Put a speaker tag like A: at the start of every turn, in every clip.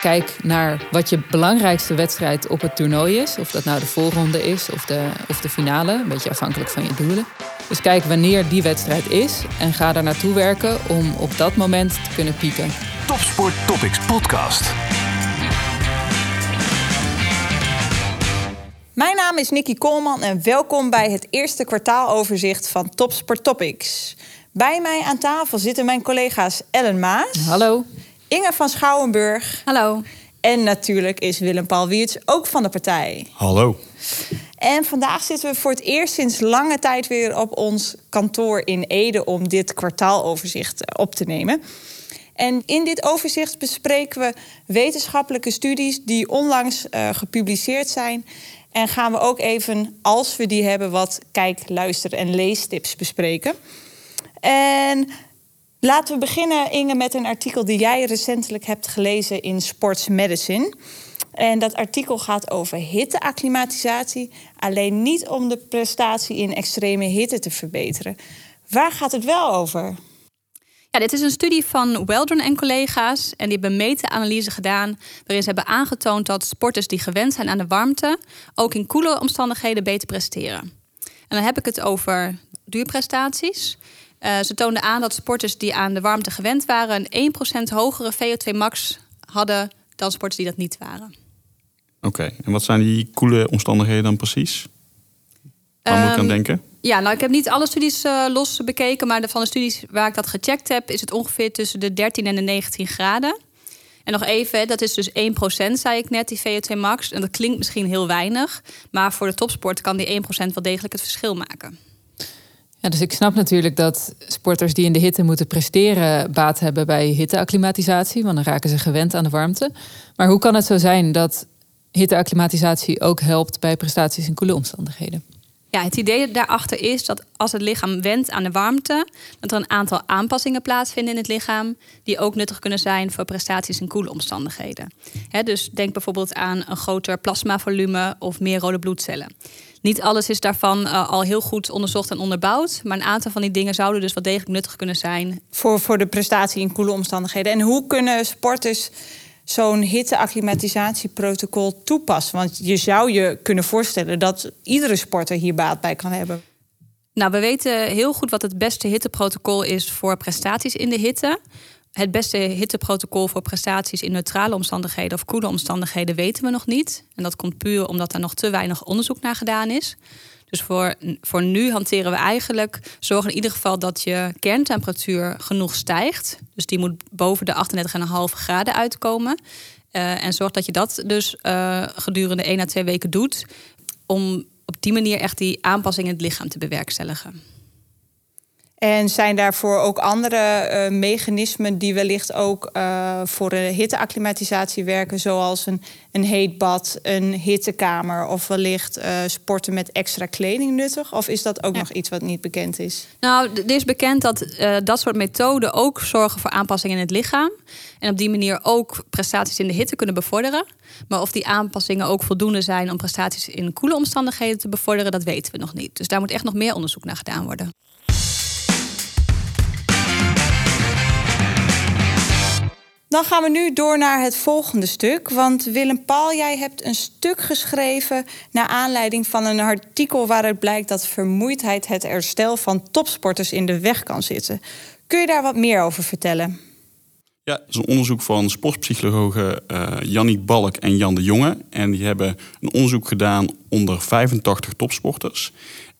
A: kijk naar wat je belangrijkste wedstrijd op het toernooi is. Of dat nou de voorronde is of de, of de finale. Een beetje afhankelijk van je doelen. Dus kijk wanneer die wedstrijd is en ga daar naartoe werken om op dat moment te kunnen pieken.
B: Topsport Topics Podcast.
C: Mijn naam is Nicky Koolman en welkom bij het eerste kwartaaloverzicht van Topsport Topics. Bij mij aan tafel zitten mijn collega's Ellen Maas.
A: Hallo.
C: Inge van Schouwenburg.
D: Hallo.
C: En natuurlijk is Willem-Paul Wiertz ook van de partij.
E: Hallo.
C: En vandaag zitten we voor het eerst sinds lange tijd weer op ons kantoor in Ede om dit kwartaaloverzicht op te nemen. En in dit overzicht bespreken we wetenschappelijke studies die onlangs uh, gepubliceerd zijn. En gaan we ook even, als we die hebben, wat kijk, luister en leestips bespreken. En laten we beginnen, Inge, met een artikel die jij recentelijk hebt gelezen in Sports Medicine. En dat artikel gaat over hitteacclimatisatie, alleen niet om de prestatie in extreme hitte te verbeteren. Waar gaat het wel over?
D: Ja, dit is een studie van Weldon en collega's. En die hebben meta-analyse gedaan. waarin ze hebben aangetoond dat sporters die gewend zijn aan de warmte. ook in koele omstandigheden beter presteren. En dan heb ik het over duurprestaties. Uh, ze toonden aan dat sporters die aan de warmte gewend waren. een 1% hogere VO2 max hadden dan sporters die dat niet waren.
E: Oké, en wat zijn die koele omstandigheden dan precies? Waar moet ik aan
D: Ehm,
E: denken?
D: Ja, nou, ik heb niet alle studies uh, los bekeken, maar van de studies waar ik dat gecheckt heb, is het ongeveer tussen de 13 en de 19 graden. En nog even, dat is dus 1%, zei ik net, die VO2 max. En dat klinkt misschien heel weinig, maar voor de topsport kan die 1% wel degelijk het verschil maken.
A: Ja, dus ik snap natuurlijk dat sporters die in de hitte moeten presteren baat hebben bij hitteacclimatisatie, want dan raken ze gewend aan de warmte. Maar hoe kan het zo zijn dat hitteacclimatisatie ook helpt bij prestaties in koele omstandigheden?
D: Ja, het idee daarachter is dat als het lichaam wendt aan de warmte, dat er een aantal aanpassingen plaatsvinden in het lichaam, die ook nuttig kunnen zijn voor prestaties in koele omstandigheden. He, dus denk bijvoorbeeld aan een groter plasmavolume of meer rode bloedcellen. Niet alles is daarvan uh, al heel goed onderzocht en onderbouwd, maar een aantal van die dingen zouden dus wel degelijk nuttig kunnen zijn.
C: Voor, voor de prestatie in koele omstandigheden. En hoe kunnen sporters zo'n hitteacclimatisatieprotocol toepassen? Want je zou je kunnen voorstellen dat iedere sporter hier baat bij kan hebben.
D: Nou, we weten heel goed wat het beste hitteprotocol is voor prestaties in de hitte. Het beste hitteprotocol voor prestaties in neutrale omstandigheden of koele omstandigheden weten we nog niet. En dat komt puur omdat er nog te weinig onderzoek naar gedaan is. Dus voor, voor nu hanteren we eigenlijk zorgen in ieder geval dat je kerntemperatuur genoeg stijgt. Dus die moet boven de 38,5 graden uitkomen. Uh, en zorg dat je dat dus uh, gedurende 1 à 2 weken doet. Om op die manier echt die aanpassing in het lichaam te bewerkstelligen.
C: En zijn daarvoor ook andere uh, mechanismen die wellicht ook uh, voor de hitteacclimatisatie werken, zoals een, een heet bad, een hittekamer of wellicht uh, sporten met extra kleding nuttig? Of is dat ook ja. nog iets wat niet bekend is?
D: Nou, er is bekend dat dat soort methoden ook zorgen voor aanpassingen in het lichaam. En op die manier ook prestaties in de hitte kunnen bevorderen. Maar of die aanpassingen ook voldoende zijn om prestaties in koele omstandigheden te bevorderen, dat weten we nog niet. Dus daar moet echt nog meer onderzoek naar gedaan worden.
C: Dan gaan we nu door naar het volgende stuk. Want Willem Paul, jij hebt een stuk geschreven naar aanleiding van een artikel waaruit blijkt dat vermoeidheid het herstel van topsporters in de weg kan zitten. Kun je daar wat meer over vertellen?
E: Ja, het is een onderzoek van sportpsychologen uh, Janniek Balk en Jan de Jonge. En die hebben een onderzoek gedaan onder 85 topsporters.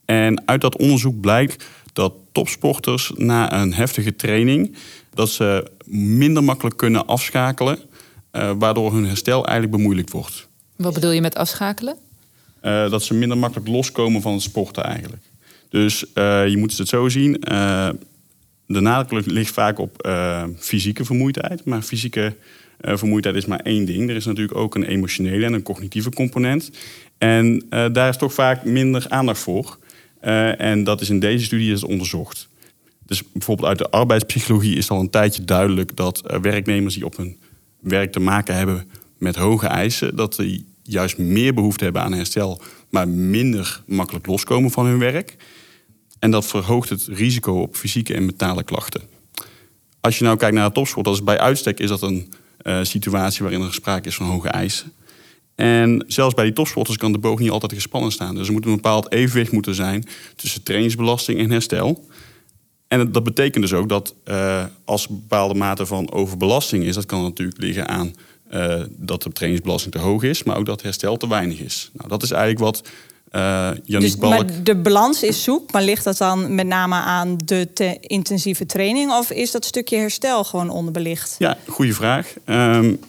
E: En uit dat onderzoek blijkt dat topsporters na een heftige training dat ze minder makkelijk kunnen afschakelen, uh, waardoor hun herstel eigenlijk bemoeilijkt wordt.
A: Wat bedoel je met afschakelen?
E: Uh, dat ze minder makkelijk loskomen van het sporten eigenlijk. Dus uh, je moet het zo zien. de nadruk ligt vaak op fysieke vermoeidheid, maar fysieke vermoeidheid is maar één ding. Er is natuurlijk ook een emotionele en een cognitieve component. En daar is toch vaak minder aandacht voor. en dat is in deze studie is onderzocht. Dus bijvoorbeeld uit de arbeidspsychologie is al een tijdje duidelijk dat werknemers die op hun werk te maken hebben met hoge eisen, dat die juist meer behoefte hebben aan herstel, maar minder makkelijk loskomen van hun werk. En dat verhoogt het risico op fysieke en mentale klachten. Als je nou kijkt naar de topsport, dat is bij uitstek is dat een eh, situatie waarin er sprake is van hoge eisen. En zelfs bij die topsporters kan de boog niet altijd gespannen staan. Dus er moet een bepaald evenwicht moeten zijn tussen trainingsbelasting en herstel. En dat betekent dus ook dat uh, als een bepaalde mate van overbelasting is, dat kan natuurlijk liggen aan uh, dat de trainingsbelasting te hoog is, maar ook dat herstel te weinig is. Nou, dat is eigenlijk wat uh,
C: dus, Maar de balans is zoek, maar ligt dat dan met name aan de te intensieve training of is dat stukje herstel gewoon onderbelicht?
E: Ja, goede vraag. Um,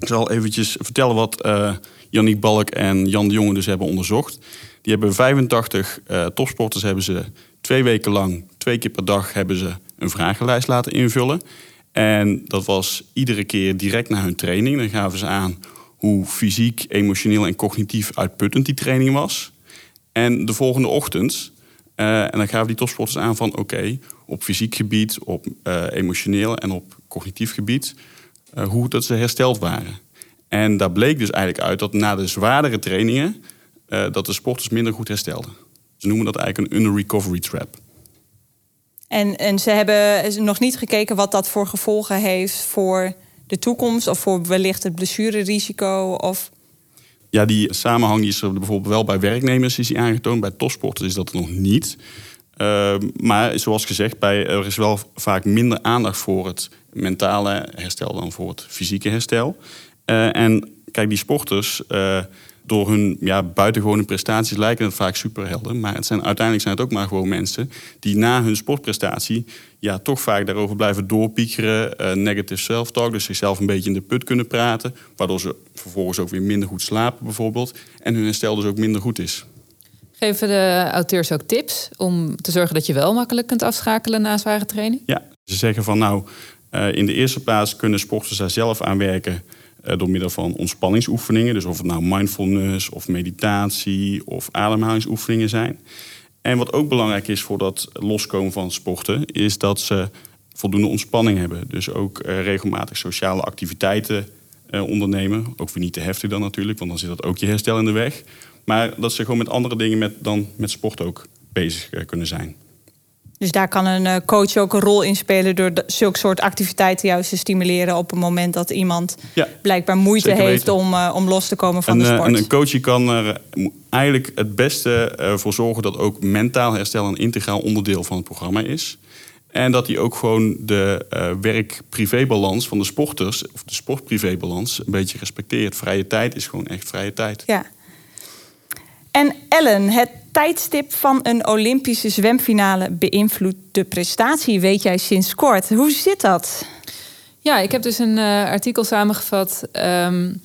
E: ik zal eventjes vertellen wat uh, Yannick Balk en Jan de Jonge dus hebben onderzocht. Die hebben 85 uh, topsporters hebben ze twee weken lang, twee keer per dag, hebben ze een vragenlijst laten invullen. En dat was iedere keer direct na hun training. Dan gaven ze aan hoe fysiek, emotioneel en cognitief uitputtend die training was. En de volgende ochtend, uh, en dan gaven die topsporters aan van oké, op fysiek gebied, op uh, emotioneel en op cognitief gebied, uh, hoe dat ze hersteld waren. En daar bleek dus eigenlijk uit dat na de zwaardere trainingen, dat de sporters minder goed herstelden. Ze noemen dat eigenlijk een under-recovery trap.
C: En, en ze hebben nog niet gekeken wat dat voor gevolgen heeft voor de toekomst of voor wellicht het blessurerisico? Of...
E: Ja, die samenhang die is er bijvoorbeeld wel bij werknemers is die aangetoond. Bij topsporters is dat nog niet. Uh, maar zoals gezegd, bij, er is wel vaak minder aandacht voor het mentale herstel dan voor het fysieke herstel. Uh, en kijk, die sporters, uh, door hun ja, buitengewone prestaties lijken het vaak superhelden. Maar het zijn, uiteindelijk zijn het ook maar gewoon mensen die na hun sportprestatie ja, toch vaak daarover blijven doorpiekeren. Uh, negative self-talk, dus zichzelf een beetje in de put kunnen praten. Waardoor ze vervolgens ook weer minder goed slapen bijvoorbeeld. En hun herstel dus ook minder goed is.
A: Geven de auteurs ook tips om te zorgen dat je wel makkelijk kunt afschakelen na zware training?
E: Ja, ze zeggen van nou, uh, in de eerste plaats kunnen sporters daar zelf aan werken door middel van ontspanningsoefeningen. Dus of het nou mindfulness of meditatie of ademhalingsoefeningen zijn. En wat ook belangrijk is voor dat loskomen van sporten, is dat ze voldoende ontspanning hebben. Dus ook uh, regelmatig sociale activiteiten uh, ondernemen. Ook weer niet te heftig dan natuurlijk, want dan zit dat ook je herstel in de weg. Maar dat ze gewoon met andere dingen met, dan met sport ook bezig kunnen zijn.
C: Dus daar kan een coach ook een rol in spelen door zulke soort activiteiten juist te stimuleren op het moment dat iemand ja, blijkbaar moeite heeft om, uh, om los te komen van
E: en,
C: de sport.
E: En een coach kan er eigenlijk het beste voor zorgen dat ook mentaal herstel een integraal onderdeel van het programma is. En dat hij ook gewoon de uh, werk-privé-balans van de sporters, of de sport-privé-balans, een beetje respecteert. Vrije tijd is gewoon echt vrije tijd.
C: Ja. En Ellen, het tijdstip van een Olympische zwemfinale beïnvloedt de prestatie, weet jij sinds kort. Hoe zit dat?
A: Ja, ik heb dus een uh, artikel samengevat um,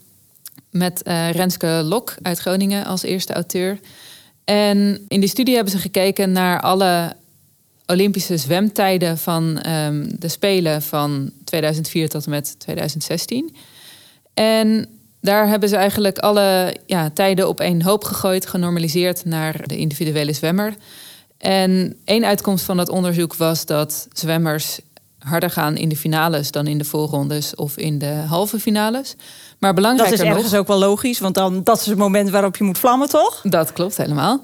A: met uh, Renske Lok uit Groningen als eerste auteur. En in die studie hebben ze gekeken naar alle Olympische zwemtijden van um, de Spelen van 2004 tot en met 2016. En daar hebben ze eigenlijk alle ja, tijden op één hoop gegooid, genormaliseerd naar de individuele zwemmer. En één uitkomst van dat onderzoek was dat zwemmers harder gaan in de finales dan in de voorrondes of in de halve finales. Maar belangrijker
C: Dat is ergens
A: nog,
C: ook wel logisch, want dan, dat is het moment waarop je moet vlammen, toch?
A: Dat klopt helemaal.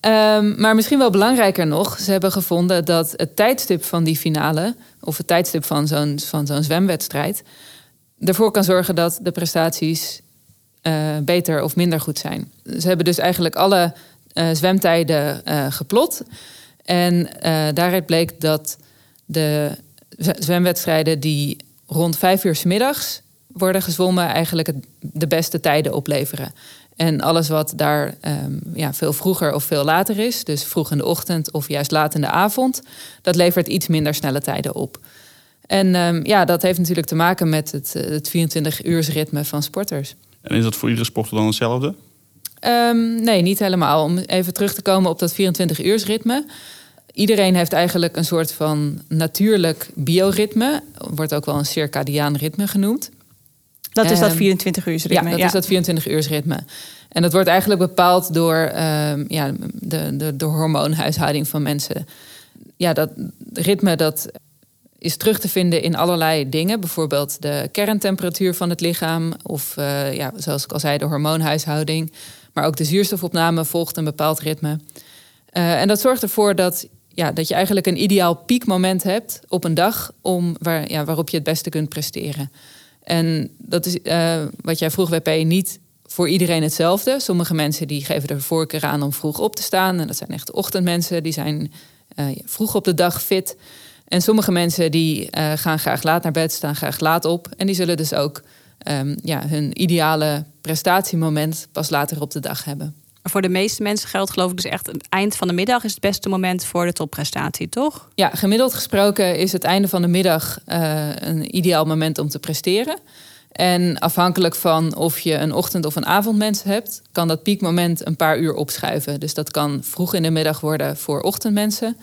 A: Um, maar misschien wel belangrijker nog, ze hebben gevonden dat het tijdstip van die finale, of het tijdstip van zo'n van zo'n zwemwedstrijd, ervoor kan zorgen dat de prestaties uh, beter of minder goed zijn. Ze hebben dus eigenlijk alle uh, zwemtijden uh, geplot. En daaruit bleek dat de zwemwedstrijden die rond vijf uur s middags worden gezwommen, eigenlijk de beste tijden opleveren. En alles wat daar um, ja, veel vroeger of veel later is, dus vroeg in de ochtend of juist laat in de avond, dat levert iets minder snelle tijden op. En um, ja, dat heeft natuurlijk te maken met het, het 24-uursritme van sporters.
E: En is dat voor iedere sporter dan hetzelfde?
A: Um, nee, niet helemaal. Om even terug te komen op dat 24-uursritme. Iedereen heeft eigenlijk een soort van natuurlijk bioritme. Wordt ook wel een circadiaan ritme genoemd.
C: Dat is dat 24-uursritme?
A: Ja, dat is dat 24-uursritme. En dat wordt eigenlijk bepaald door um, ja, de, de, de hormoonhuishouding van mensen. Ja, dat ritme dat is terug te vinden in allerlei dingen. Bijvoorbeeld de kerntemperatuur van het lichaam. Of uh, ja, zoals ik al zei, de hormoonhuishouding. Maar ook de zuurstofopname volgt een bepaald ritme. Uh, en dat zorgt ervoor dat, ja, dat je eigenlijk een ideaal piekmoment hebt op een dag... Om waar, ja, waarop je het beste kunt presteren. En dat is uh, wat jij vroeg, WP, niet voor iedereen hetzelfde. Sommige mensen die geven er voorkeur aan om vroeg op te staan. En dat zijn echt ochtendmensen, die zijn vroeg op de dag fit. En sommige mensen die uh, gaan graag laat naar bed, staan graag laat op. En die zullen dus ook um, ja, hun ideale prestatiemoment pas later op de dag hebben.
D: Voor de meeste mensen geldt geloof ik dus echt het eind van de middag is het beste moment voor de topprestatie, toch?
A: Ja, gemiddeld gesproken is het einde van de middag uh, een ideaal moment om te presteren. En afhankelijk van of je een ochtend- of een avondmens hebt, kan dat piekmoment een paar uur opschuiven. Dus dat kan vroeg in de middag worden voor ochtendmensen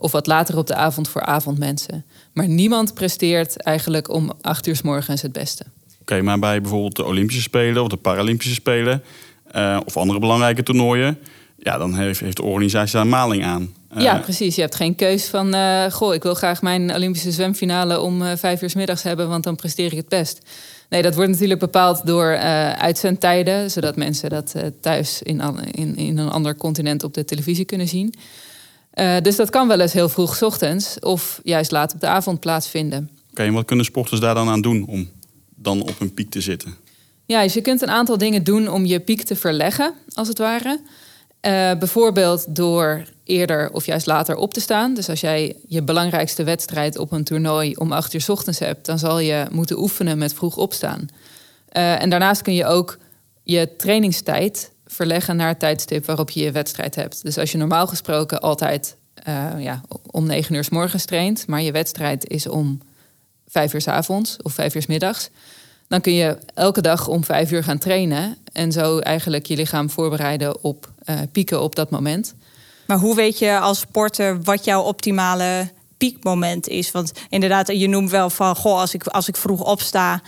A: of wat later op de avond voor avondmensen. Maar niemand presteert eigenlijk om acht uur s morgens het beste.
E: Oké, maar bij bijvoorbeeld de Olympische Spelen of de Paralympische Spelen uh, of andere belangrijke toernooien, ja, dan heeft, heeft de organisatie daar maling aan.
A: Uh, ja, precies. Je hebt geen keus van, uh, goh, ik wil graag mijn Olympische zwemfinale om vijf uur s middags hebben, want dan presteer ik het best. Nee, dat wordt natuurlijk bepaald door uitzendtijden, zodat mensen dat thuis in, in, in een ander continent op de televisie kunnen zien. Dus dat kan wel eens heel vroeg ochtends of juist laat op de avond plaatsvinden.
E: Oké, okay, en wat kunnen sporters daar dan aan doen om dan op een piek te zitten?
A: Ja, dus je kunt een aantal dingen doen om je piek te verleggen, als het ware. Uh, bijvoorbeeld door eerder of juist later op te staan. Dus als jij je belangrijkste wedstrijd op een toernooi om acht uur s ochtends hebt, dan zal je moeten oefenen met vroeg opstaan. Uh, en daarnaast kun je ook je trainingstijd verleggen naar het tijdstip waarop je je wedstrijd hebt. Dus als je normaal gesproken altijd uh, ja, om negen uur s morgens traint, maar je wedstrijd is om vijf uur s avonds of vijf uur s middags, dan kun je elke dag om vijf uur gaan trainen. En zo eigenlijk je lichaam voorbereiden op uh, pieken op dat moment.
C: Maar hoe weet je als sporter wat jouw optimale piekmoment is? Want inderdaad, je noemt wel van, goh, als ik, als ik vroeg opsta,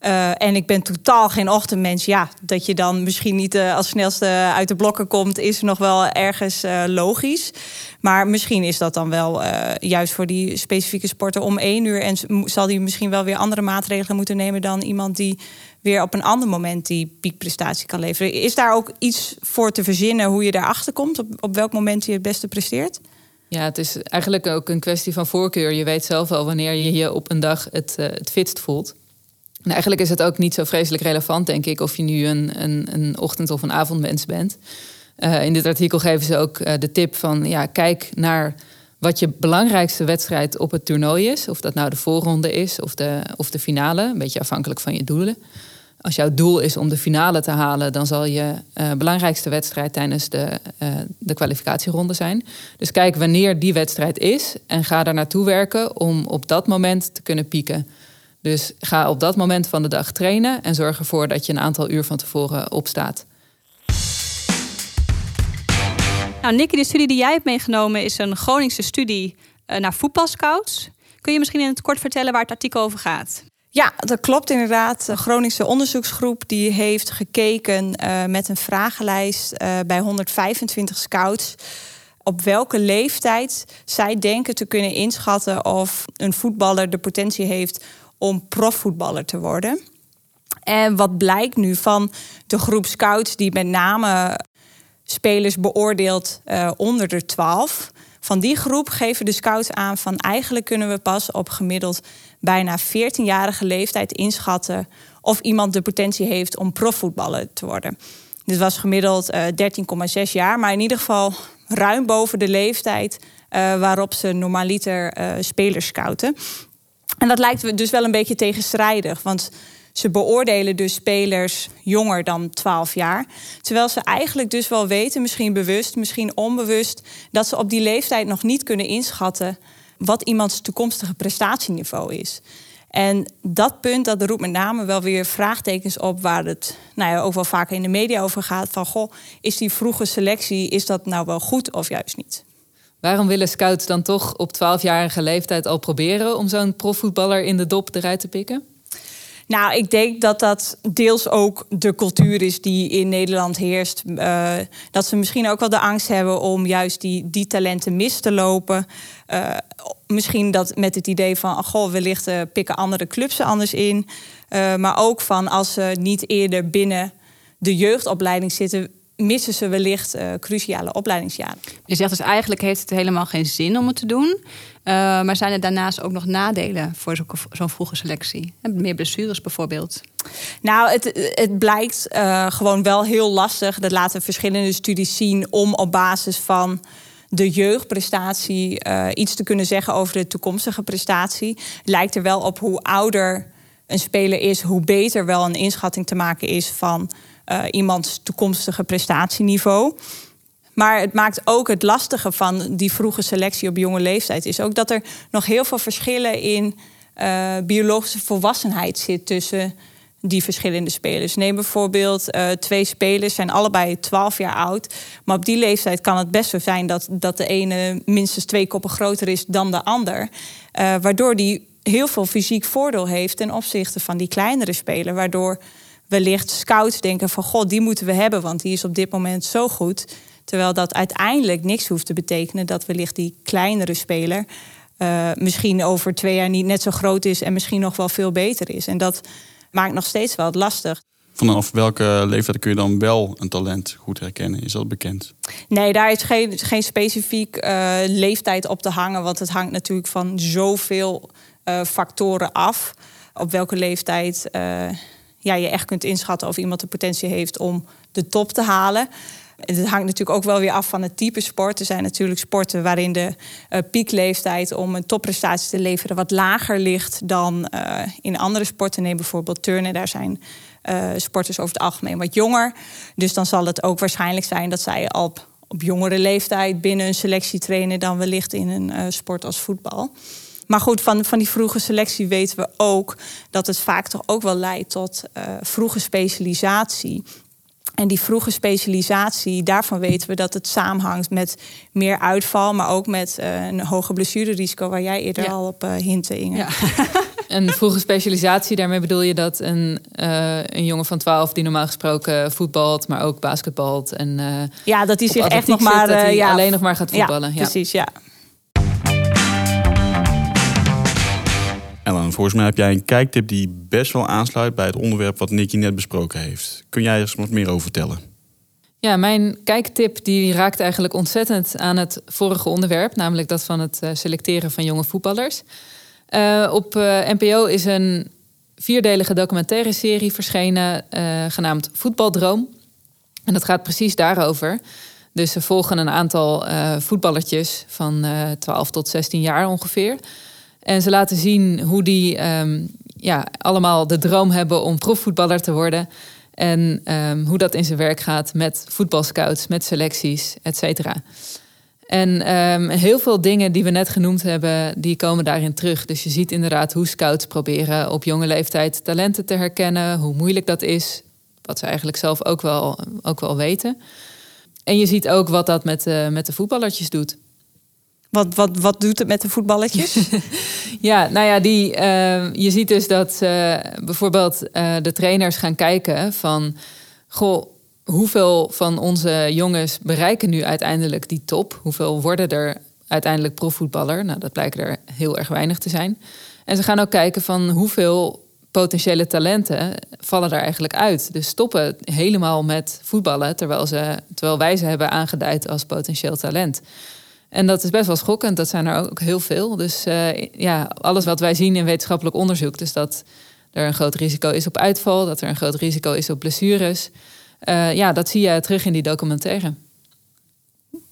C: uh, en ik ben totaal geen ochtendmens. Ja, dat je dan misschien niet uh, als snelste uit de blokken komt, is nog wel ergens uh, logisch. Maar misschien is dat dan wel juist voor die specifieke sporten om één uur. En zal die misschien wel weer andere maatregelen moeten nemen dan iemand die weer op een ander moment die piekprestatie kan leveren. Is daar ook iets voor te verzinnen hoe je daarachter komt? Op, op welk moment je het beste presteert?
A: Ja, het is eigenlijk ook een kwestie van voorkeur. Je weet zelf wel wanneer je je op een dag het, het fitst voelt. En eigenlijk is het ook niet zo vreselijk relevant, denk ik, of je nu een, een, een ochtend- of een avondmens bent. Uh, in dit artikel geven ze ook uh, de tip van ja, kijk naar wat je belangrijkste wedstrijd op het toernooi is. Of dat nou de voorronde is of de, of de finale, een beetje afhankelijk van je doelen. Als jouw doel is om de finale te halen, dan zal je uh, belangrijkste wedstrijd tijdens de, de kwalificatieronde zijn. Dus kijk wanneer die wedstrijd is en ga daar naartoe werken om op dat moment te kunnen pieken. Dus ga op dat moment van de dag trainen en zorg ervoor dat je een aantal uur van tevoren opstaat.
D: Nou, Nicky, de studie die jij hebt meegenomen is een Groningse studie uh, naar voetbalscouts. Kun je misschien in het kort vertellen waar het artikel over gaat?
C: Ja, dat klopt inderdaad. De Groningse onderzoeksgroep die heeft gekeken uh, met een vragenlijst uh, bij 125 scouts op welke leeftijd zij denken te kunnen inschatten of een voetballer de potentie heeft om profvoetballer te worden. En wat blijkt nu van de groep scouts die met name spelers beoordeelt uh, onder de 12. Van die groep geven de scouts aan van eigenlijk kunnen we pas op gemiddeld bijna 14-jarige leeftijd inschatten of iemand de potentie heeft om profvoetballer te worden. Dit was gemiddeld uh, eh, 13,6 jaar, maar in ieder geval ruim boven de leeftijd uh, waarop ze normaliter spelers scouten. En dat lijkt dus wel een beetje tegenstrijdig. Want ze beoordelen dus spelers jonger dan 12 jaar. Terwijl ze eigenlijk dus wel weten, misschien bewust, misschien onbewust, dat ze op die leeftijd nog niet kunnen inschatten wat iemands toekomstige prestatieniveau is. En dat punt, dat roept met name wel weer vraagtekens op waar het nou ja, ook wel vaker in de media over gaat. Van goh, is die vroege selectie, is dat nou wel goed of juist niet?
A: Waarom willen scouts dan toch op 12-jarige leeftijd al proberen om zo'n profvoetballer in de dop eruit te pikken?
C: Nou, ik denk dat dat deels ook de cultuur is die in Nederland heerst. Uh, dat ze misschien ook wel de angst hebben om juist die, die talenten mis te lopen. Uh, misschien dat met het idee van, oh, goh, wellicht uh, pikken andere clubs ze anders in. maar ook van als ze niet eerder binnen de jeugdopleiding zitten, missen ze wellicht uh, cruciale opleidingsjaren.
D: Je zegt dus eigenlijk heeft het helemaal geen zin om het te doen. Uh, maar zijn er daarnaast ook nog nadelen voor zo'n vroege selectie? Meer blessures bijvoorbeeld?
C: Nou, het, het blijkt uh, gewoon wel heel lastig. Dat laten verschillende studies zien om op basis van de jeugdprestatie iets te kunnen zeggen over de toekomstige prestatie. Het lijkt er wel op hoe ouder een speler is, hoe beter wel een inschatting te maken is van uh, iemands toekomstige prestatieniveau. Maar het maakt ook het lastige van die vroege selectie op jonge leeftijd is ook dat er nog heel veel verschillen in uh, biologische volwassenheid zit tussen die verschillende spelers. Neem bijvoorbeeld uh, twee spelers, zijn allebei 12 jaar oud. Maar op die leeftijd kan het best zo zijn dat, dat de ene minstens twee koppen groter is dan de ander. Waardoor die heel veel fysiek voordeel heeft ten opzichte van die kleinere speler. Waardoor wellicht scouts denken van god, die moeten we hebben, want die is op dit moment zo goed. Terwijl dat uiteindelijk niks hoeft te betekenen dat wellicht die kleinere speler uh, misschien over twee jaar niet net zo groot is en misschien nog wel veel beter is. En dat maakt nog steeds wel lastig.
E: Vanaf welke leeftijd kun je dan wel een talent goed herkennen? Is dat bekend?
C: Nee, daar is geen, geen specifiek uh, leeftijd op te hangen. Want het hangt natuurlijk van zoveel uh, factoren af. Op welke leeftijd ja, je echt kunt inschatten of iemand de potentie heeft om de top te halen. Het hangt natuurlijk ook wel weer af van het type sport. Er zijn natuurlijk sporten waarin de uh, piekleeftijd om een topprestatie te leveren wat lager ligt dan uh, in andere sporten. Neem bijvoorbeeld turnen. Daar zijn uh, sporters over het algemeen wat jonger. Dus dan zal het ook waarschijnlijk zijn dat zij al op, op jongere leeftijd binnen een selectie trainen dan wellicht in een sport als voetbal. Maar goed, van, van die vroege selectie weten we ook dat het vaak toch ook wel leidt tot uh, vroege specialisatie. En die vroege specialisatie, daarvan weten we dat het samenhangt met meer uitval, maar ook met uh, een hoger blessurerisico, waar jij eerder al op uh, hintte, Inge. Ja.
A: een vroege specialisatie, daarmee bedoel je dat een, uh, een jongen van 12 die normaal gesproken voetbalt, maar ook basketbalt en
C: ja, dat hij zich echt nog maar
A: zit, ja, alleen nog maar gaat voetballen.
C: Ja, precies, ja.
E: Ellen, volgens mij heb jij een kijktip die best wel aansluit bij het onderwerp wat Nicky net besproken heeft. Kun jij er wat meer over vertellen?
A: Ja, mijn kijktip die raakt eigenlijk ontzettend aan het vorige onderwerp, namelijk dat van het eh, selecteren van jonge voetballers. Uh, op uh, NPO is een vierdelige documentaire serie verschenen, genaamd Voetbaldroom. En dat gaat precies daarover. Dus ze volgen een aantal voetballertjes van 12 tot 16 jaar ongeveer. En ze laten zien hoe die um, ja, allemaal de droom hebben om profvoetballer te worden. En um, hoe dat in zijn werk gaat met voetbalscouts, met selecties, et cetera. En um, heel veel dingen die we net genoemd hebben, die komen daarin terug. Dus je ziet inderdaad hoe scouts proberen op jonge leeftijd talenten te herkennen, hoe moeilijk dat is, wat ze eigenlijk zelf ook wel, ook wel weten. En je ziet ook wat dat met, met de voetballertjes doet.
C: Wat, wat, wat doet het met de voetballetjes?
A: ja, nou ja, die, uh, je ziet dus dat uh, bijvoorbeeld uh, de trainers gaan kijken van... Goh, hoeveel van onze jongens bereiken nu uiteindelijk die top? Hoeveel worden er uiteindelijk profvoetballer? Nou, dat blijkt er heel erg weinig te zijn. En ze gaan ook kijken van hoeveel potentiële talenten vallen daar eigenlijk uit. Dus stoppen helemaal met voetballen... terwijl, ze, terwijl wij ze hebben aangeduid als potentieel talent... En dat is best wel schokkend. Dat zijn er ook heel veel. Dus uh, ja, alles wat wij zien in wetenschappelijk onderzoek, dus dat er een groot risico is op uitval, dat er een groot risico is op blessures. Uh, ja, dat zie je terug in die documentaire.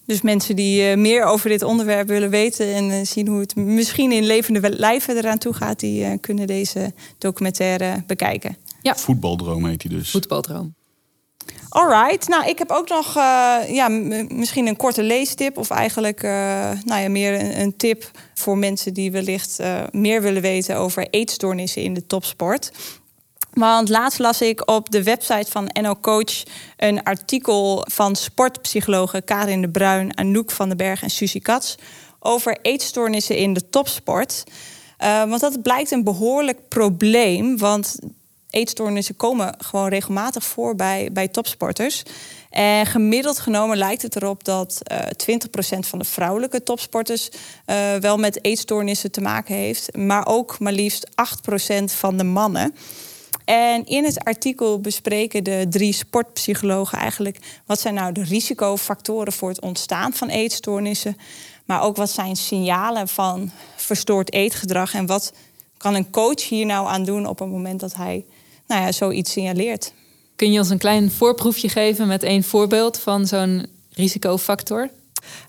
C: Dus mensen die uh, meer over dit onderwerp willen weten en zien hoe het misschien in levende lijven eraan toe gaat, die kunnen deze documentaire bekijken.
E: Ja. Voetbaldroom heet hij dus.
A: Voetbaldroom.
C: Alright, nou ik heb ook nog uh, ja, misschien een korte leestip of eigenlijk uh, nou ja, meer een, tip voor mensen die wellicht uh, meer willen weten over eetstoornissen in de topsport. Want laatst las ik op de website van NO Coach een artikel van sportpsychologen Karin de Bruin, Anouk van den Berg en Susie Katz over eetstoornissen in de topsport. want dat blijkt een behoorlijk probleem. Want eetstoornissen komen gewoon regelmatig voor bij, bij topsporters. En gemiddeld genomen lijkt het erop dat uh, eh, 20% van de vrouwelijke topsporters uh, wel met eetstoornissen te maken heeft. Maar ook maar liefst 8% van de mannen. En in het artikel bespreken de drie sportpsychologen eigenlijk wat zijn nou de risicofactoren voor het ontstaan van eetstoornissen, maar ook wat zijn signalen van verstoord eetgedrag en wat kan een coach hier nou aan doen op het moment dat hij nou ja, zoiets signaleert.
A: Kun je ons een klein voorproefje geven met één voorbeeld van zo'n risicofactor?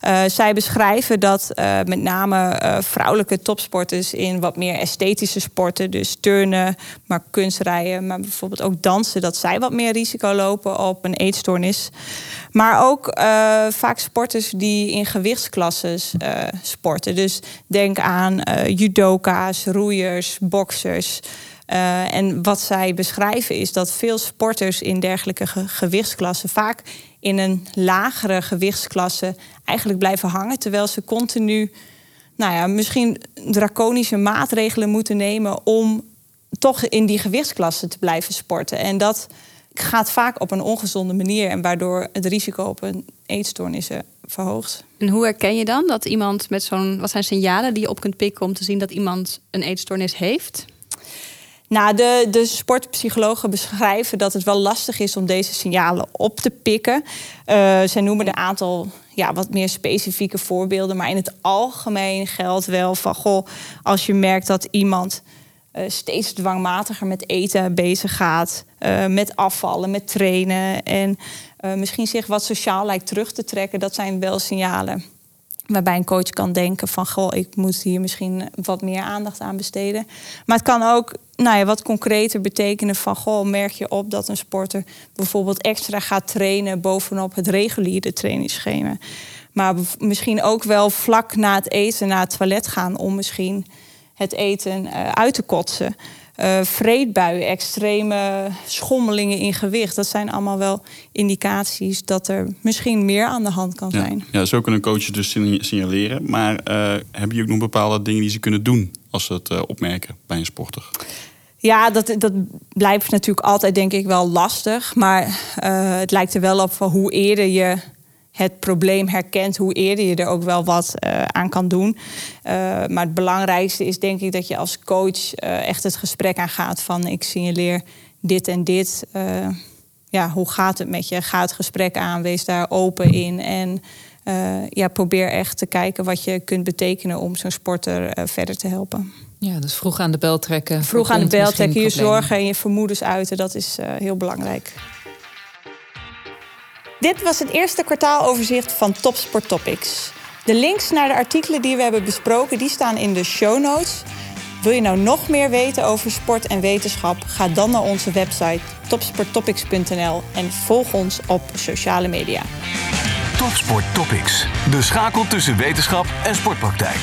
C: Uh, zij beschrijven dat uh, met name uh, vrouwelijke topsporters in wat meer esthetische sporten, dus turnen, maar kunstrijden, maar bijvoorbeeld ook dansen, dat zij wat meer risico lopen op een eetstoornis. Maar ook vaak sporters die in gewichtsklasses sporten. Dus denk aan judoka's, roeiers, boksers. Uh, en wat zij beschrijven is dat veel sporters in dergelijke ge gewichtsklassen vaak in een lagere gewichtsklasse eigenlijk blijven hangen, terwijl ze continu, nou ja, misschien draconische maatregelen moeten nemen om toch in die gewichtsklasse te blijven sporten. En dat gaat vaak op een ongezonde manier en waardoor het risico op een eetstoornis verhoogt.
D: En hoe herken je dan dat iemand met zo'n, wat zijn signalen die je op kunt pikken om te zien dat iemand een eetstoornis heeft?
C: Nou, de, de sportpsychologen beschrijven dat het wel lastig is om deze signalen op te pikken. Uh, zij noemen een aantal ja, wat meer specifieke voorbeelden. Maar in het algemeen geldt wel van goh, als je merkt dat iemand uh, steeds dwangmatiger met eten bezig gaat, uh, met afvallen, met trainen en misschien zich wat sociaal lijkt terug te trekken, dat zijn wel signalen Waarbij een coach kan denken van, goh, ik moet hier misschien wat meer aandacht aan besteden. Maar het kan ook nou ja, wat concreter betekenen van, goh, merk je op dat een sporter bijvoorbeeld extra gaat trainen bovenop het reguliere trainingsschema. Maar misschien ook wel vlak na het eten naar het toilet gaan om misschien het eten uh, uit te kotsen uh, vreedbuien, extreme schommelingen in gewicht. Dat zijn allemaal wel indicaties dat er misschien meer aan de hand kan zijn.
E: Ja, zo kunnen coaches dus signaleren. Maar uh, hebben jullie ook nog bepaalde dingen die ze kunnen doen als ze het uh, opmerken bij een sporter?
C: Ja, dat, dat blijft natuurlijk altijd denk ik wel lastig. Maar het lijkt er wel op van hoe eerder je het probleem herkent, hoe eerder je er ook wel wat uh, aan kan doen. Uh, maar het belangrijkste is denk ik dat je als coach uh, echt het gesprek aangaat van ik signaleer dit en dit. ja, hoe gaat het met je? Ga het gesprek aan, wees daar open in en ja, probeer echt te kijken wat je kunt betekenen om zo'n sporter verder te helpen.
A: Ja, dus vroeg aan de bel trekken.
C: Vroeg aan de bel trekken, je zorgen en je vermoedens uiten, dat is heel belangrijk. Dit was het eerste kwartaaloverzicht van Topsport Topics. De links naar de artikelen die we hebben besproken, die staan in de show notes. Wil je nou nog meer weten over sport en wetenschap? Ga dan naar onze website topsporttopics.nl en volg ons op sociale media.
B: Topsport Topics, de schakel tussen wetenschap en sportpraktijk.